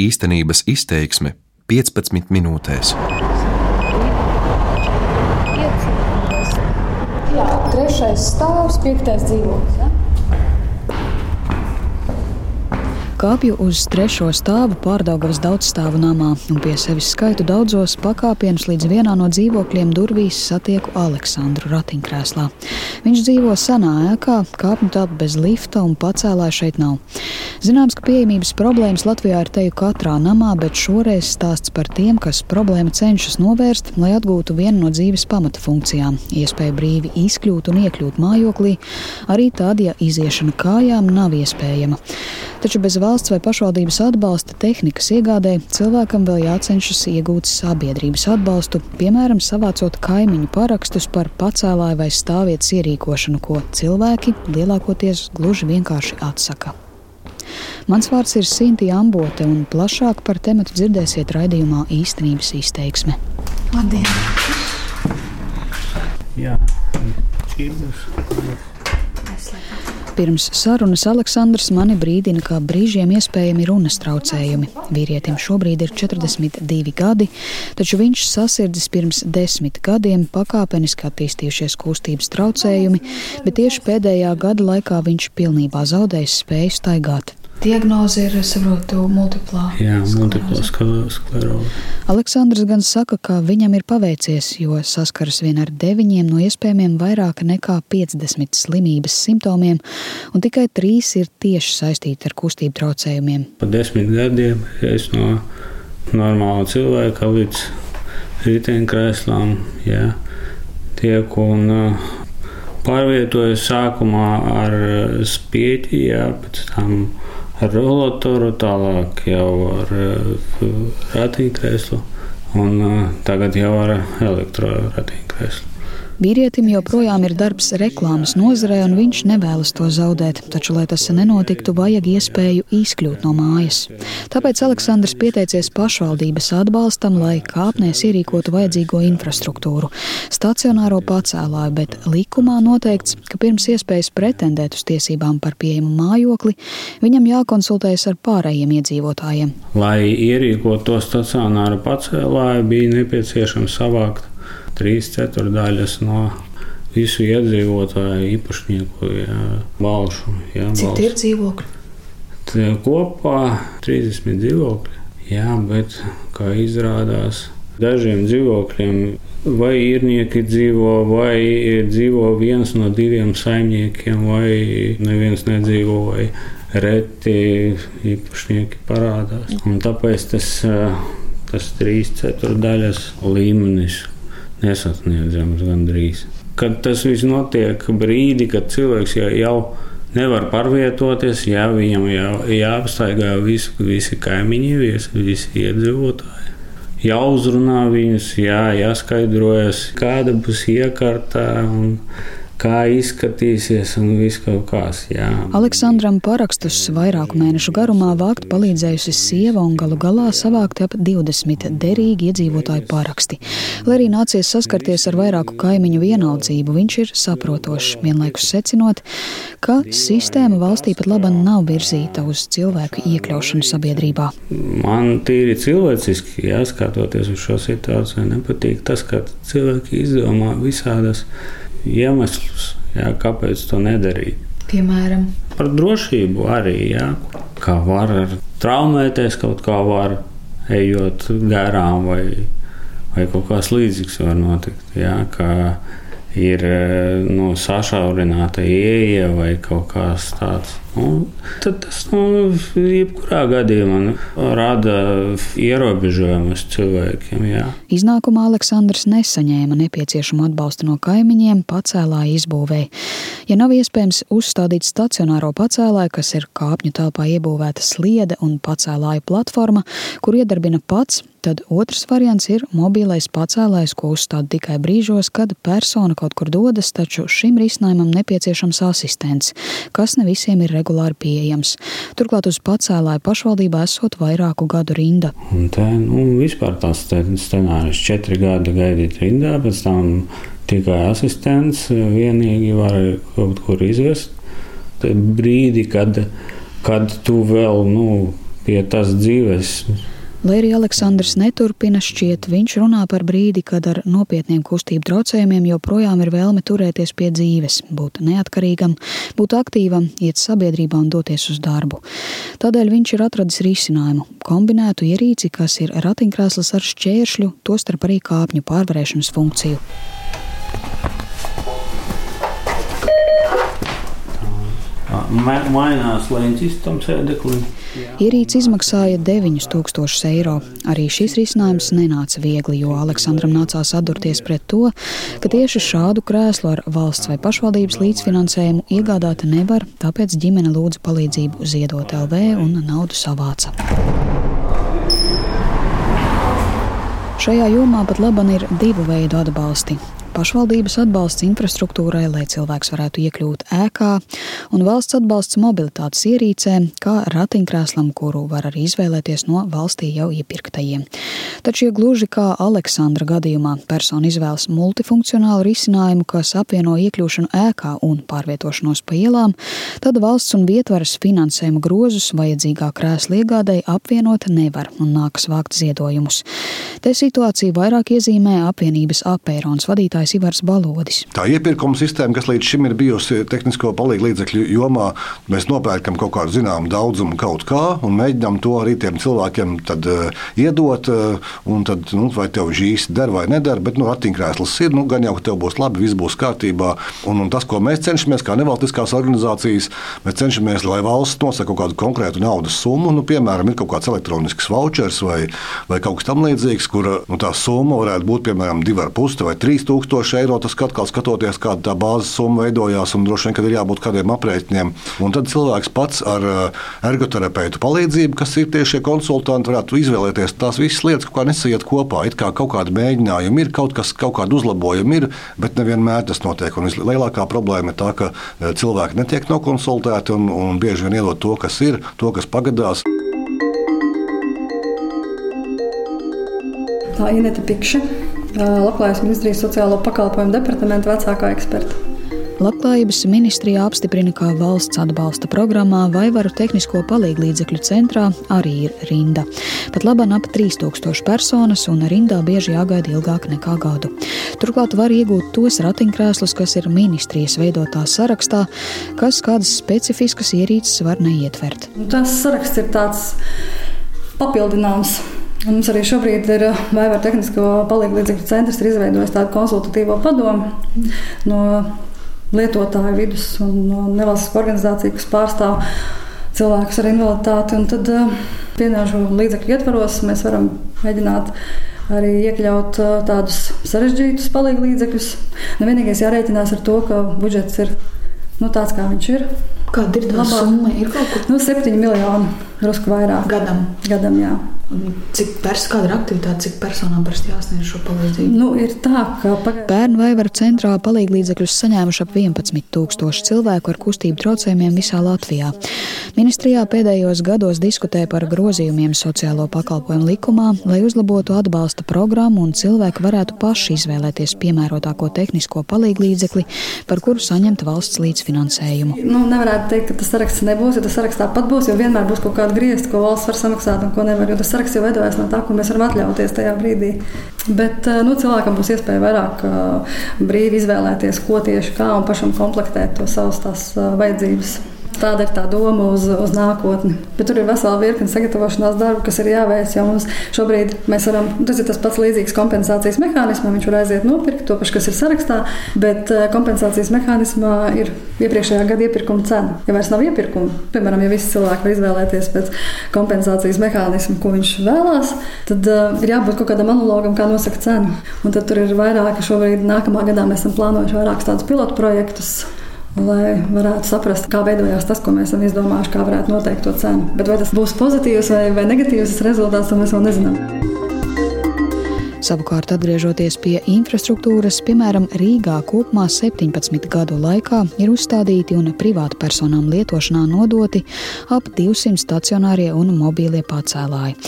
Īstenības izteiksme 15 minūtēs. Jā, trešais stāvs, piektais dzīvoklis. Ja? Kāpju uz trešo stāvu pārdaugavas daudzstāvu namā un pie sevis skaitu daudzos pakāpienus līdz vienā no dzīvokļiem durvīs satieku Aleksandru ratiņkrēslā. Viņš dzīvo senā ēkā, kāpņu telpa bez lifta un pacēlāja šeit nav. Zināms, ka pieejamības problēmas Latvijā ir teju katrā namā, bet šoreiz stāsts par tiem, kas problēmu cenšas novērst, lai atgūtu vienu no dzīves pamata funkcijām - iespēju brīvi izkļūt un iekļūt mājoklī, arī tad, ja iziešana kājām nav iespējama. Taču bez valsts vai pašvaldības atbalsta tehnikas iegādē cilvēkam vēl jācenšas iegūt sabiedrības atbalstu, piemēram, savācot kaimiņu parakstus par pacēlāju vai stāvvietas ierīkošanu, ko cilvēki lielākoties gluži vienkārši atsaka. Mans vārds ir Sintīna Ambote, un plašāk par tematu dzirdēsiet raidījumā īstenības izteiksme. Labdien! Jā, čīrdus. Pirms sarunas Aleksandrs mani brīdina, ka brīžiem iespējami runas traucējumi. Vīrietim šobrīd ir 42 gadi, taču viņš sasirdzis pirms desmit gadiem, pakāpeniski attīstījušies kustības traucējumi, bet tieši pēdējā gada laikā viņš pilnībā zaudējis spēju staigāt. Diagnoze ir, saprotu, multiplā. Jā, multiplā skleroze. Aleksandrs gan saka, ka viņam ir paveicies, jo saskaras vien ar deviņiem no iespējamiem vairāk nekā 50 slimības simptomiem, un tikai trīs ir tieši saistīti ar kustību traucējumiem. Pa desmit gadiem es no normāla cilvēka līdz riteņkrēslām jā, tiek un pārvietojos sākumā ar spieķi, jā, pēc tam ar rolatoru, tālāk jau ar ratiņkrēslu un tagad jau ar elektroratiņkrēslu. Vīrietim joprojām ir darbs reklāmas nozarē, un viņš nevēlas to zaudēt. Taču, lai tas nenotiktu, vajag iespēju izkļūt no mājas. Tāpēc Aleksandrs pieteicies pašvaldības atbalstam, lai kāpnēs ierīkotu vajadzīgo infrastruktūru - stacionāro pacēlāju, bet likumā noteikts, ka pirms iespējas pretendēt uz tiesībām par pieejamu mājokli, viņam jākonsultējas ar pārējiem iedzīvotājiem. Lai ierīkotu to stacionāru pacēlāju, bija nepieciešams savākt trīs ceturdaļas no visu iedzīvotāju īpašnieku jā, balšu. Jā, Cik tie ir dzīvokļi? Tie kopā 30 dzīvokļi. Jā, bet kā izrādās, dažiem dzīvokļiem vai īrnieki dzīvo, vai dzīvo viens no diviem saimniekiem, vai neviens nedzīvo, vai reti īpašnieki parādās. Un tāpēc tas, tas trīs ceturdaļas līmenis nesasniedzams gandrīz. Kad tas viss notiek brīdī, kad cilvēks jau, nevar pārvietoties, jā, viņam jau jāapstaigā visi, visi kaimiņi, visi, visi iedzīvotāji. Jāuzrunā viņus, jā, jāskaidrojas, kāda būs iekārta un kā izskatīsies un viss kaut kāds. Aleksandram parakstus vairāku mēnešu garumā vākt palīdzējusi sieva un galu galā savākt ap 20 derīgi iedzīvotāju paraksti. Lai arī nācies saskarties ar vairāku kaimiņu vienaldzību, viņš ir saprotošs, vienlaikus secinot, ka sistēma valstī pat laba nav virzīta uz cilvēku iekļaušanu sabiedrībā. Man tīri cilvēciski jāskatoties uz šo situāciju, nepatīk tas, ka cilvēki izdomā visādas iemeslus, jā, kāpēc to nedarīt. Piemēram, Par drošību arī, jā, kā var traumēties, kaut kā var ejot garām, vai, vai kaut kas līdzīgs var notikt. Jā, ir nu, sašaurināta ieeja vai kaut kas tāds. Nu, tad tas nu, jebkurā gadījumā nu, rada ierobežojumus cilvēkiem. Jā. Iznākumā Aleksandrs nesaņēma nepieciešamo atbalstu no kaimiņiem pacēlāja izbūvēi. Ja nav iespējams uzstādīt stacionāro pacēlāju, kas ir kāpņu telpā iebūvēta sliede un pacēlāju platforma, kur iedarbina pats, tad otrs variants ir mobilais pacēlājs, ko uzstāda tikai brīžos, kad persona kaut kur dodas, taču šim risinājumam nepieciešams asistents, kas ne visiem ir regulāri pieejams. Turklāt uz pacēlāju pašvaldībā esot vairāku gadu rinda. Un te nu, vispār tāds scenārijs - četri gadi gaidīt rindā, pēc tam tikai asistents vienīgi var kaut kur izvest. Tad brīdi, kad, kad tu vēl nu, pie tas dzīves. Lai arī Aleksandrs neturpina šķiet, viņš runā par brīdi, kad ar nopietniem kustību traucējumiem joprojām ir vēlme turēties pie dzīves, būt neatkarīgam, būt aktīvam, iet sabiedrībā un doties uz darbu. Tādēļ viņš ir atradis risinājumu - kombinētu ierīci, kas ir ratiņkrēsls ar šķēršļu, tostarp arī kāpņu pārvarēšanas funkciju. mainās leņķis tam sēdeklim. Ierīce izmaksāja 9000 eiro. Arī šis risinājums nenāca viegli, jo Aleksandram nācās atdurties pret to, ka tieši šādu krēslu ar valsts vai pašvaldības līdzfinansējumu iegādāt nevar, tāpēc ģimene lūdza palīdzību ziedot LV un naudu savāca. Šajā jomā pat laban ir divu veidu atbalsti pašvaldības atbalsts infrastruktūrai, lai cilvēks varētu iekļūt ēkā, un valsts atbalsts mobilitātes ierīcēm, kā ratiņkrēslam, kuru var arī izvēlēties no valstī jau iepirktajiem. Taču, ja gluži kā Aleksandra gadījumā persona izvēlas multifunkcionālu risinājumu, kas apvieno iekļūšanu ēkā un pārvietošanos pa ielām, tad valsts un vietvaras finansējuma grozus vajadzīgā krēsla iegādēji apvienot nevar un nākas vākt ziedojumus. Te situāciju vairāk iezīmē apvienības apērons vadītājs vadītājs Ivars Balodis. Tā iepirkuma sistēma, kas līdz šim ir bijusi tehnisko palīdzību līdzekļu jomā, mēs nopērkam kaut kādu zināmu daudzumu kaut kā un mēģinām to arī tiem cilvēkiem tad, uh, iedot. Uh, tad, nu, vai tev īsti der vai neder, bet nu, ratiņkrēsls ir, nu, gan jau ka tev būs labi, viss būs kārtībā. Un, un tas, ko mēs cenšamies, kā nevalstiskās organizācijas, mēs cenšamies, lai valsts nosaka kaut kādu konkrētu naudas summu. Nu, piemēram, ir kaut kāds elektronisks vouchers vai, vai kaut kas tamlīdzīgs, kur nu, tā summa varētu būt piemēram 2,5 vai 3 tūkstoši 1000 eiro. Tas atkal skatoties, kāda tā bāzes summa veidojās, un droši vien, ka ir jābūt kādiem aprēķiniem. Un tad cilvēks pats ar eh, ergoterapeitu palīdzību, kas ir tieši konsultanti, varētu izvēlēties tās visas lietas, kā nesaiet kopā. It kā kaut kāda mēģinājuma ir, kaut kas, kaut kāda uzlabojuma ir, bet nevienmēr tas notiek. Un lielākā problēma ir tā, ka eh, cilvēki netiek nokonsultēti un, un bieži vien iedod to, kas ir, to, kas pagadās. Tā ir Ineta Pikša, Labklājības ministrijas sociālo pakalpojumu departamenta vecākā eksperta. Labklājības ministrijā apstiprina, ka valsts atbalsta programmā Vaivaru tehnisko palīdzību centrā arī ir rinda. Pat labāk ap 3000 personas, un rindā bieži jāgaida ilgāk nekā gadu. Turklāt var iegūt tos ratiņkrēslus, kas ir ministrijas veidotā sarakstā, kas kādas specifiskas ierīces var neietvert. Tas saraksts ir tāds papildināms Un mums arī šobrīd ir eh, Vaivara Tehnisko palīdzību centrs, ir izveidojis tādu konsultatīvo padomu no lietotāju vidus un no nevalstiskā organizācija, kas pārstāv cilvēkus ar invaliditāti. Un tad pienāžu eh, līdzekļu ietvaros mēs varam mēģināt arī iekļaut eh, tādus sarežģītus palīdzību līdzekļus. Nu, vienīgais jārēķinās ar to, ka budžets ir nu, tāds, kā viņš ir. Kāda ir tā summa? Ir kaut kur? Nu, 7 miljoni drusku vairāk. Gadam. Gadam jā. Cik pers, kāda ir aktivitāte, cik personām parasti jāsniedz šo palīdzību? Nu, ir tā, ka pagā... Bērnu vaivaru centrā palīdzekļus saņēmuši ap 11,000 cilvēku ar kustību traucējumiem visā Latvijā. Ministrijā pēdējos gados diskutē par grozījumiem sociālo pakalpojumu likumā, lai uzlabotu atbalsta programmu un cilvēki varētu paši izvēlēties piemērotāko tehnisko palīdzību, par kuru saņemt valsts līdzfinansējumu. Nu, nevarētu teikt, ka tas saraksts nebūs, jo tas saraksts tāpat būs, jo vienmēr būs kaut kāda griezta, ko valsts var samaksāt un ko nevar saraksts jau veidojas no tā, ko mēs varam atļauties tajā brīdī. Bet eh, nu, cilvēkam būs iespēja vairāk eh, brīvi izvēlēties, ko tieši kā un pašam komplektēt to savas tās eh, vajadzības. Tāda ir tā doma uz, uz nākotni. Bet tur ir vesela virkne sagatavošanās darbu, kas ir jāveic. Jau mums šobrīd mēs varam, tas ir tas pats līdzīgs kompensācijas mehānismam. Viņš var aiziet nopirkt to pašu, kas ir sarakstā, bet eh, kompensācijas mehānismā ir iepriekšējā gada iepirkuma cena. Ja vairs nav iepirkuma, piemēram, ja visi cilvēki var izvēlēties pēc kompensācijas mehānismu, ko viņš vēlās, tad uh, ir jābūt kaut kādam analogam, kā nosaka cenu. Un tad tur ir vairāki šobrīd, nākamā gadā mēs esam plānojuši vairākus tādus pilotu projektus lai varētu saprast, kā veidojās tas, ko mēs esam izdomājuši, kā varētu noteikt to cenu. Bet vai tas būs pozitīvs vai, vai negatīvs rezultāts, to mēs vēl nezinām. Savukārt, atgriežoties pie infrastruktūras, piemēram, Rīgā kopumā 17 gadu laikā ir uzstādīti un privātpersonām lietošanā nodoti ap 200 stacionārie un mobīlie pacēlāji.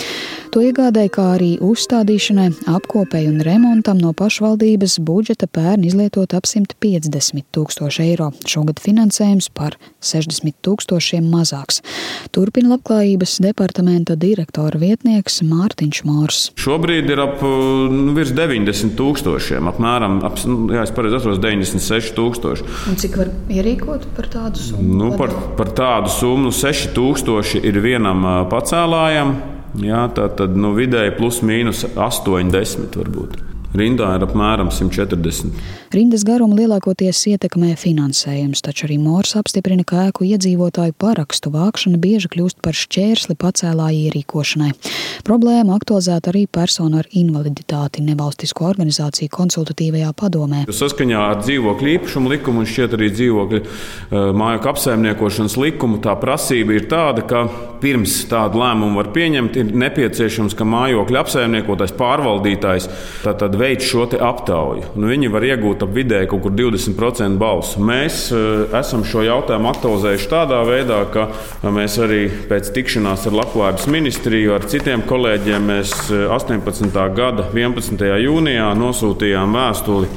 To iegādēja, kā arī uzstādīšanai, apkopēji un remontam no pašvaldības budžeta pērn izlietot ap 150 tūkstoši eiro. Šogad finansējums par 60 tūkstošiem mazāks. Turpina labklājības departamenta direktora vietnieks Mārtiņš Mārs. Šobrīd ir ap nu, virs 90 tūkstošiem, apmēram, ap, nu, jā, es pareizi atceros, 96 tūkstoši. Un cik var ierīkot par tādu summu? Nu, par, par tādu summu 6000 ir vienam pacēlājam. Jā, tā tad nu, vidēji plus mīnus 80 varbūt. Rindā ir apmēram 140. Rindas garumu lielākoties ietekmē finansējums, taču arī Mors apstiprina, ka ēku iedzīvotāju parakstu vākšana bieži kļūst par šķērsli pacēlāju ierīkošanai. Problēma aktualizēta arī personu ar invaliditāti nevalstisko organizāciju konsultatīvajā padomē. Saskaņā ar dzīvokļu īpašumu likumu un šķiet arī dzīvokļu māju apsaimniekošanas likumu tā prasība ir tāda, ka pirms tādu lēmumu var pieņemt, ir nepieciešams, ka mājokļa apsaimniekotājs, pārvaldītājs tātad veids šo aptauju. Nu, viņi var iegūt ap vidēji kaut kur 20% balsu. Mēs uh, esam šo jautājumu aktualizējuši tādā veidā, ka mēs arī pēc tikšanās ar Labklājības ministriju, ar citiem kolēģiem, mēs 18. gada 11. jūnijā nosūtījām vēstuli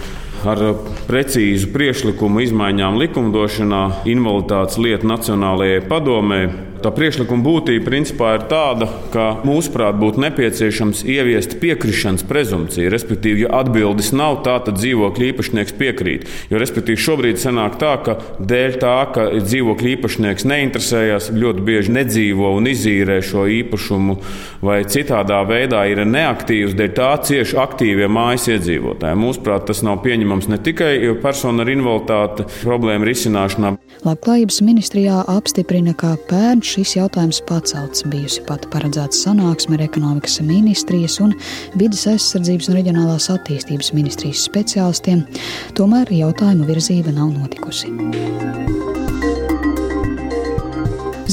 ar precīzu priekšlikumu izmaiņām likumdošanā, invaliditātes lietu Nacionālajai padomē Tā priekšlikuma būtība principā ir tāda, ka mūsuprāt būtu nepieciešams ieviest piekrišanas prezumciju. Respektīvi, ja atbildes nav, tā, tad dzīvokļa īpašnieks piekrīt. Jo, respektīvi, šobrīd sanāk tā, ka dēļ tā, ka dzīvokļa īpašnieks neinteresējas, ļoti bieži nedzīvo un izīrē šo īpašumu, vai citādā veidā ir neaktīvs, dēļ tā cieši aktīvie mājas iedzīvotāji. Mūsuprāt, tas nav pieņemams ne tikai personu ar invaliditāti problēmu risināšanā. Labklājības ministrijā apstiprina, ka pērns šis jautājums pacelts. Bijusi pat paredzēta sanāksme ar ekonomikas ministrijas un vidas aizsardzības un reģionālās attīstības ministrijas speciālistiem, tomēr jautājuma virzība nav notikusi.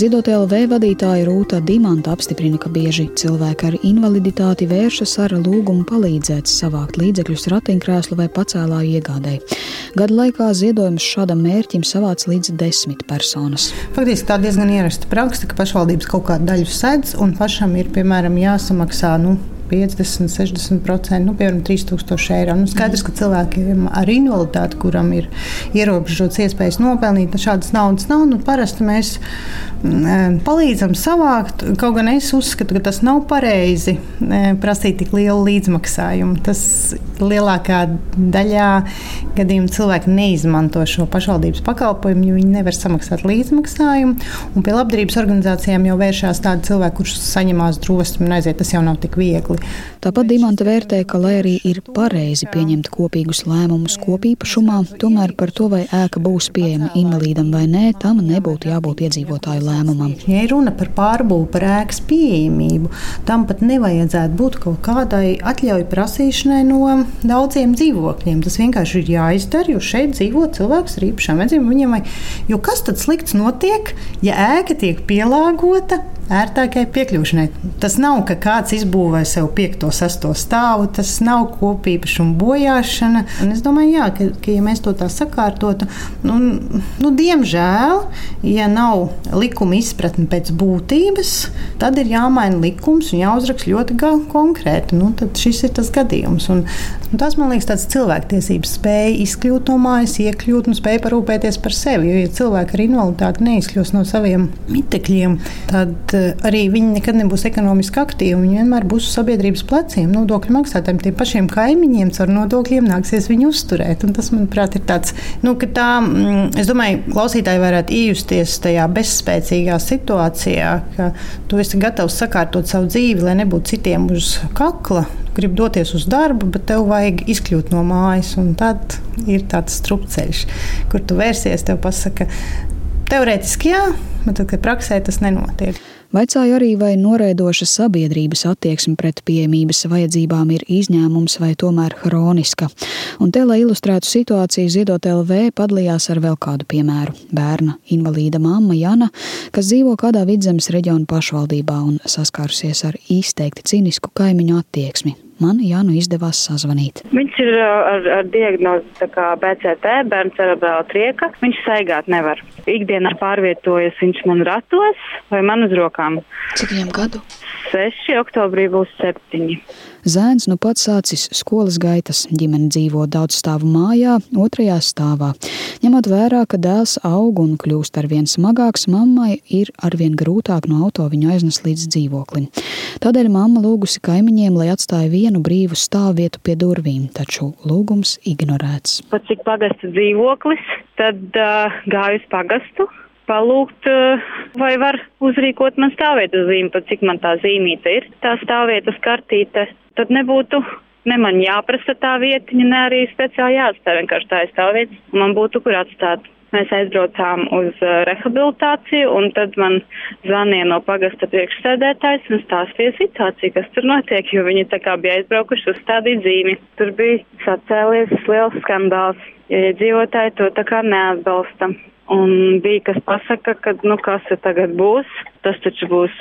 Ziedot LV vadītāja Rūta Dimanta apstiprina, ka bieži cilvēki ar invaliditāti vēršas ar lūgumu palīdzēt savākt līdzekļus ratiņkrēslu vai pacēlāju iegādēji. Gada laikā ziedojumus šādam mērķim savāc līdz desmit personas. Faktiski tā diezgan ierasta praksa, ka pašvaldības kaut kādu daļu sedz un pašam ir, piemēram, jāsamaksā. Nu, 50, 60%, nu, piemēram, 3000 eiro. Nu, skaidrs, ka cilvēkiem ar invaliditāti, kuram ir ierobežotas iespējas nopelnīt, šādas naudas nav. Nu, parasti mēs mm, palīdzam savākt, kaut gan es uzskatu, ka tas nav pareizi prasīt tik lielu līdzmaksājumu. Tas lielākā daļā gadījumu cilvēki neizmanto šo pašvaldības pakalpojumu, jo viņi nevar samaksāt līdzmaksājumu. Un pie labdarības organizācijām jau vēršās tādi cilvēki, kurus saņemās drosmi un aiziet. Tas jau nav tik viegli. Tāpat Dimanta vērtē, ka, lai arī ir pareizi pieņemt kopīgus lēmumus kopīpašumā, tomēr par to, vai ēka būs pieejama invalīdam vai nē, tam nebūtu jābūt iedzīvotāju lēmumam. Ja runa par pārbūvi, par ēkas pieejamību, tam pat nevajadzētu būt kaut kādai atļauju prasīšanai no daudziem dzīvokļiem. Tas vienkārši ir jāizdara, jo šeit dzīvo cilvēks ar īpašām vajadzībām. Jo kas tad slikts notiek, ja ēka tiek pielāgota ērtākai piekļūšanai. Tas nav, ka kāds izbūvē sev piekto, sesto stāvu, tas nav kopīpašuma bojāšana. Un es domāju, jā, ka, ka ja mēs to tā sakārtotu, nu, nu, diemžēl, ja nav likuma izpratne pēc būtības, tad ir jāmaina likums un jāuzraksta ļoti konkrēti. Nu, tad šis ir tas gadījums. Un, un tas man liekas, tāds cilvēktiesības spēja izkļūt no mājas, iekļūt un spēja parūpēties par sevi. Jo, ja cilvēki ar invaliditāti neizkļūst no saviem mitekļiem, tad arī viņi nekad nebūs ekonomiski aktīvi. Viņi vienmēr būs uz sabiedrības pleciem, nodokļu maksātājiem, tiem pašiem kaimiņiem, ar nodokļiem nāksies viņu uzturēt. Un tas, manuprāt, ir tāds, nu, ka tā, mm, es domāju, klausītāji varētu iejusties tajā bezspēcīgā situācijā, ka tu esi gatavs sakārtot savu dzīvi, lai nebūtu citiem uz kakla. Gribu doties uz darbu, bet tev vajag izkļūt no mājas. Tad ir tāds strupceļš, kur tu vērsies, tev pasaka, teorētiski jā, bet tad, kad praksē tas nenotiek. Vaicāju arī, vai noraidoša sabiedrības attieksme pret pieejamības vajadzībām ir izņēmums vai tomēr hroniska. Un te, lai ilustrētu situāciju, Ziedot LV padalījās ar vēl kādu piemēru. Bērna invalīda mamma Jana, kas dzīvo kādā vidzemes reģiona pašvaldībā un saskārusies ar izteikti cinisku kaimiņu attieksmi. man Jānu izdevās sazvanīt. Viņš ir ar, ar diagnozi BCT, bērnu cerebrāla trieka. Viņš staigāt nevar. Ikdienā pārvietojas viņš man ratos vai man uz rokām. Cik viņam gadu? 6, oktobrī būs 7. Zēns nu pats sācis skolas gaitas. Ģimene dzīvo daudz stāvu mājā, otrajā stāvā. Ņemot vērā, ka dēls aug un kļūst arvien smagāks, mammai ir arvien grūtāk no auto viņu aiznes līdz dzīvoklim. Tādēļ mamma lūgusi kaimiņiem, lai atstāja vienu brīvu stāvvietu pie durvīm, taču lūgums ignorēts. Pat cik pagasta dzīvoklis, tad uh, gāju uz pagastu palūgt, vai var uzrīkot man stāvvietas zīmi, pat cik man tā zīmīte ir, tā stāvvietas kartīte tad nebūtu ne man jāprasa tā vietiņa, ne arī speciāli jāatstāj vienkārši tā aizstāvvieta, un man būtu kur atstāt. Mēs aizbraucām uz uh, rehabilitāciju, un tad man zvanīja no pagasta priekšsēdētājs un stāstīja situāciju, kas tur notiek, jo viņi tā kā bija aizbraukuši uzstādīt zīmi. Tur bija sacēlies liels skandāls, jo iedzīvotāji to tā kā neatbalsta. Un bija kas pasaka, ka, nu, kas tagad būs, tas taču būs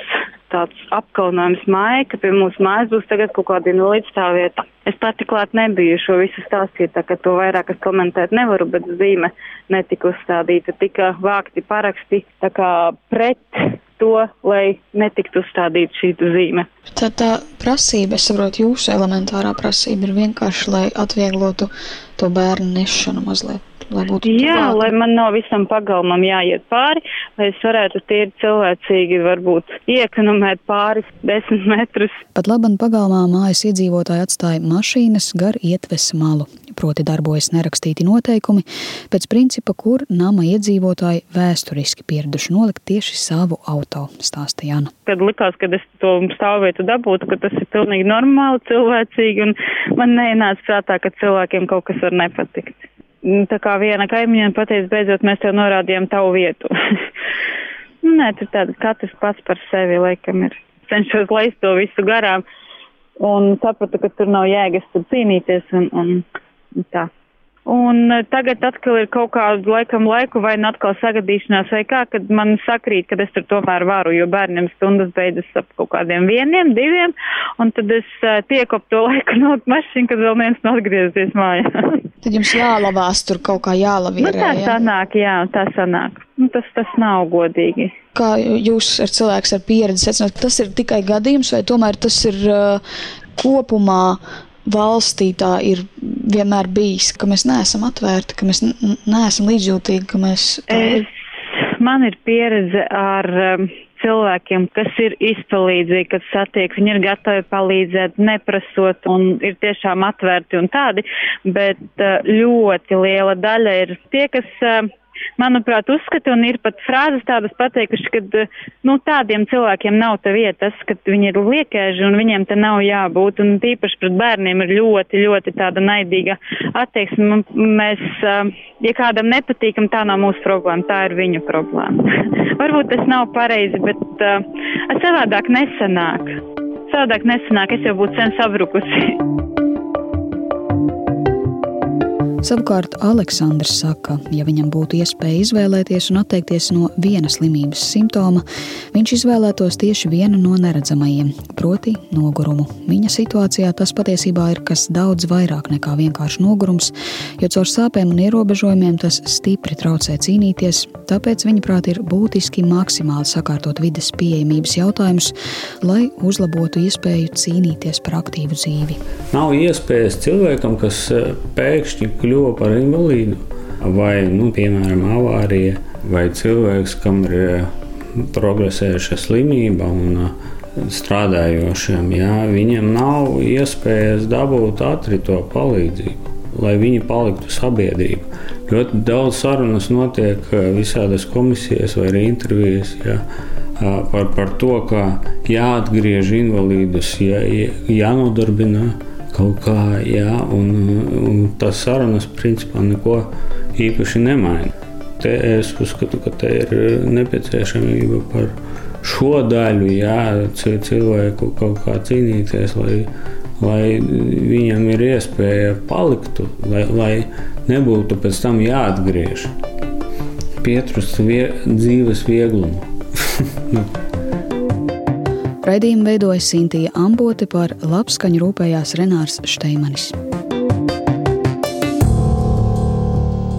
tāds apkaunojums māja, ka pie mūsu mājas būs tagad kaut kāda invalīda stāvvieta. Es pati klāt nebiju šo visu stāstīt, tā ka to vairāk es komentēt nevaru, bet zīme netika uzstādīta, tika vākti paraksti tā kā pret to, lai netiktu uzstādīta šī zīme. Tad tā prasība, es saprotu, jūsu elementārā prasība ir vienkārši, lai atvieglotu to bērnu nešanu mazliet lai būtu Jā, tuvāk. lai man nav visam pagalmam jāiet pāri, lai es varētu tīri cilvēcīgi varbūt iekonomēt pāris desmit metrus. Pat laban pagalmā mājas iedzīvotāji atstāja mašīnas gar ietves malu. Proti darbojas nerakstīti noteikumi, pēc principa, kur nama iedzīvotāji vēsturiski pieraduši nolikt tieši savu auto, stāsta Jana. Kad likās, ka es to stāvvietu dabūtu, ka tas ir pilnīgi normāli, cilvēcīgi, un man neienāca prātā, ka cilvēkiem kaut kas var nepatikt. Nu, tā kā viena kaimiņa pateica, beidzot mēs tev norādījām tavu vietu. Nu, nē, tur tāda katrs pats par sevi laikam ir. Cenšos laist to visu garām un sapratu, ka tur nav jēgas tur cīnīties un, un tā. Un e, tagad atkal ir kaut kādu laikam laiku vai nu atkal sagadīšanās vai kā, kad man sakrīt, ka es tur tomēr varu, jo bērniem stundas beidzas ap kaut kādiem vieniem, diviem, un tad es uh, tieku ap to laiku no mašīnu, kad vēl viens nav atgriezies mājā. tad jums jālavās tur kaut kā jālavierē. Nu, tā jā? sanāk, jā, tā sanāk. Nu, tas, tas nav godīgi. Kā jūs ar cilvēks ar pieredzi secināt, tas ir tikai gadījums vai tomēr tas ir uh, kopumā valstī tā ir vienmēr bijis, ka mēs neesam atvērti, ka mēs neesam līdzjūtīgi, ka mēs. Es, man ir pieredze ar um, cilvēkiem, kas ir izpalīdzīgi, kad satiek, viņi ir gatavi palīdzēt, neprasot un ir tiešām atvērti un tādi, bet uh, ļoti liela daļa ir tie, kas. Uh, manuprāt, uzskata un ir pat frāzes tādas pateikuši, ka nu, tādiem cilvēkiem nav te vietas, ka viņi ir liekēži un viņiem te nav jābūt. Un tīpaši pret bērniem ir ļoti, ļoti tāda naidīga attieksme. Mēs, ja kādam nepatīkam, tā nav mūsu problēma, tā ir viņu problēma. Varbūt tas nav pareizi, bet uh, savādāk nesanāk. Savādāk nesanāk, es jau būtu sen sabrukusi. Savukārt Aleksandrs saka, ja viņam būtu iespēja izvēlēties un atteikties no viena slimības simptoma, viņš izvēlētos tieši vienu no neredzamajiem, proti, nogurumu. Viņa situācijā tas patiesībā ir kas daudz vairāk nekā vienkārši nogurums, jo caur sāpēm un ierobežojumiem tas stipri traucē cīnīties, tāpēc viņa prāt ir būtiski maksimāli sakārtot vides pieejamības jautājumus, lai uzlabotu iespēju cīnīties par aktīvu dzīvi. Nav iespējas cilvēkam, kas eh, pēkšņi kļūst kļuva par invalīdu, vai, nu, piemēram, avārija, vai cilvēks, kam ir progresējuša slimība un strādājošiem, jā, viņiem nav iespējas dabūt ātri to palīdzību, lai viņi paliktu sabiedrība. Ļoti daudz sarunas notiek visādās komisijās vai arī intervijās. Jā, par, par to, ka jāatgriež invalīdus, jā, jānodarbina kaut kā, jā, un, un tas sarunas principā neko īpaši nemaina. Te es uzskatu, ka te ir nepieciešamība par šo daļu, jā, cilvēku kaut kā cīnīties, lai, lai viņam ir iespēja palikt, lai, lai nebūtu pēc tam jāatgriež. Pietrūkst vie, dzīves vieglumu. Raidījumu veidoja Sintīja Ambote par labskaņu rūpējās Renārs Šteimanis.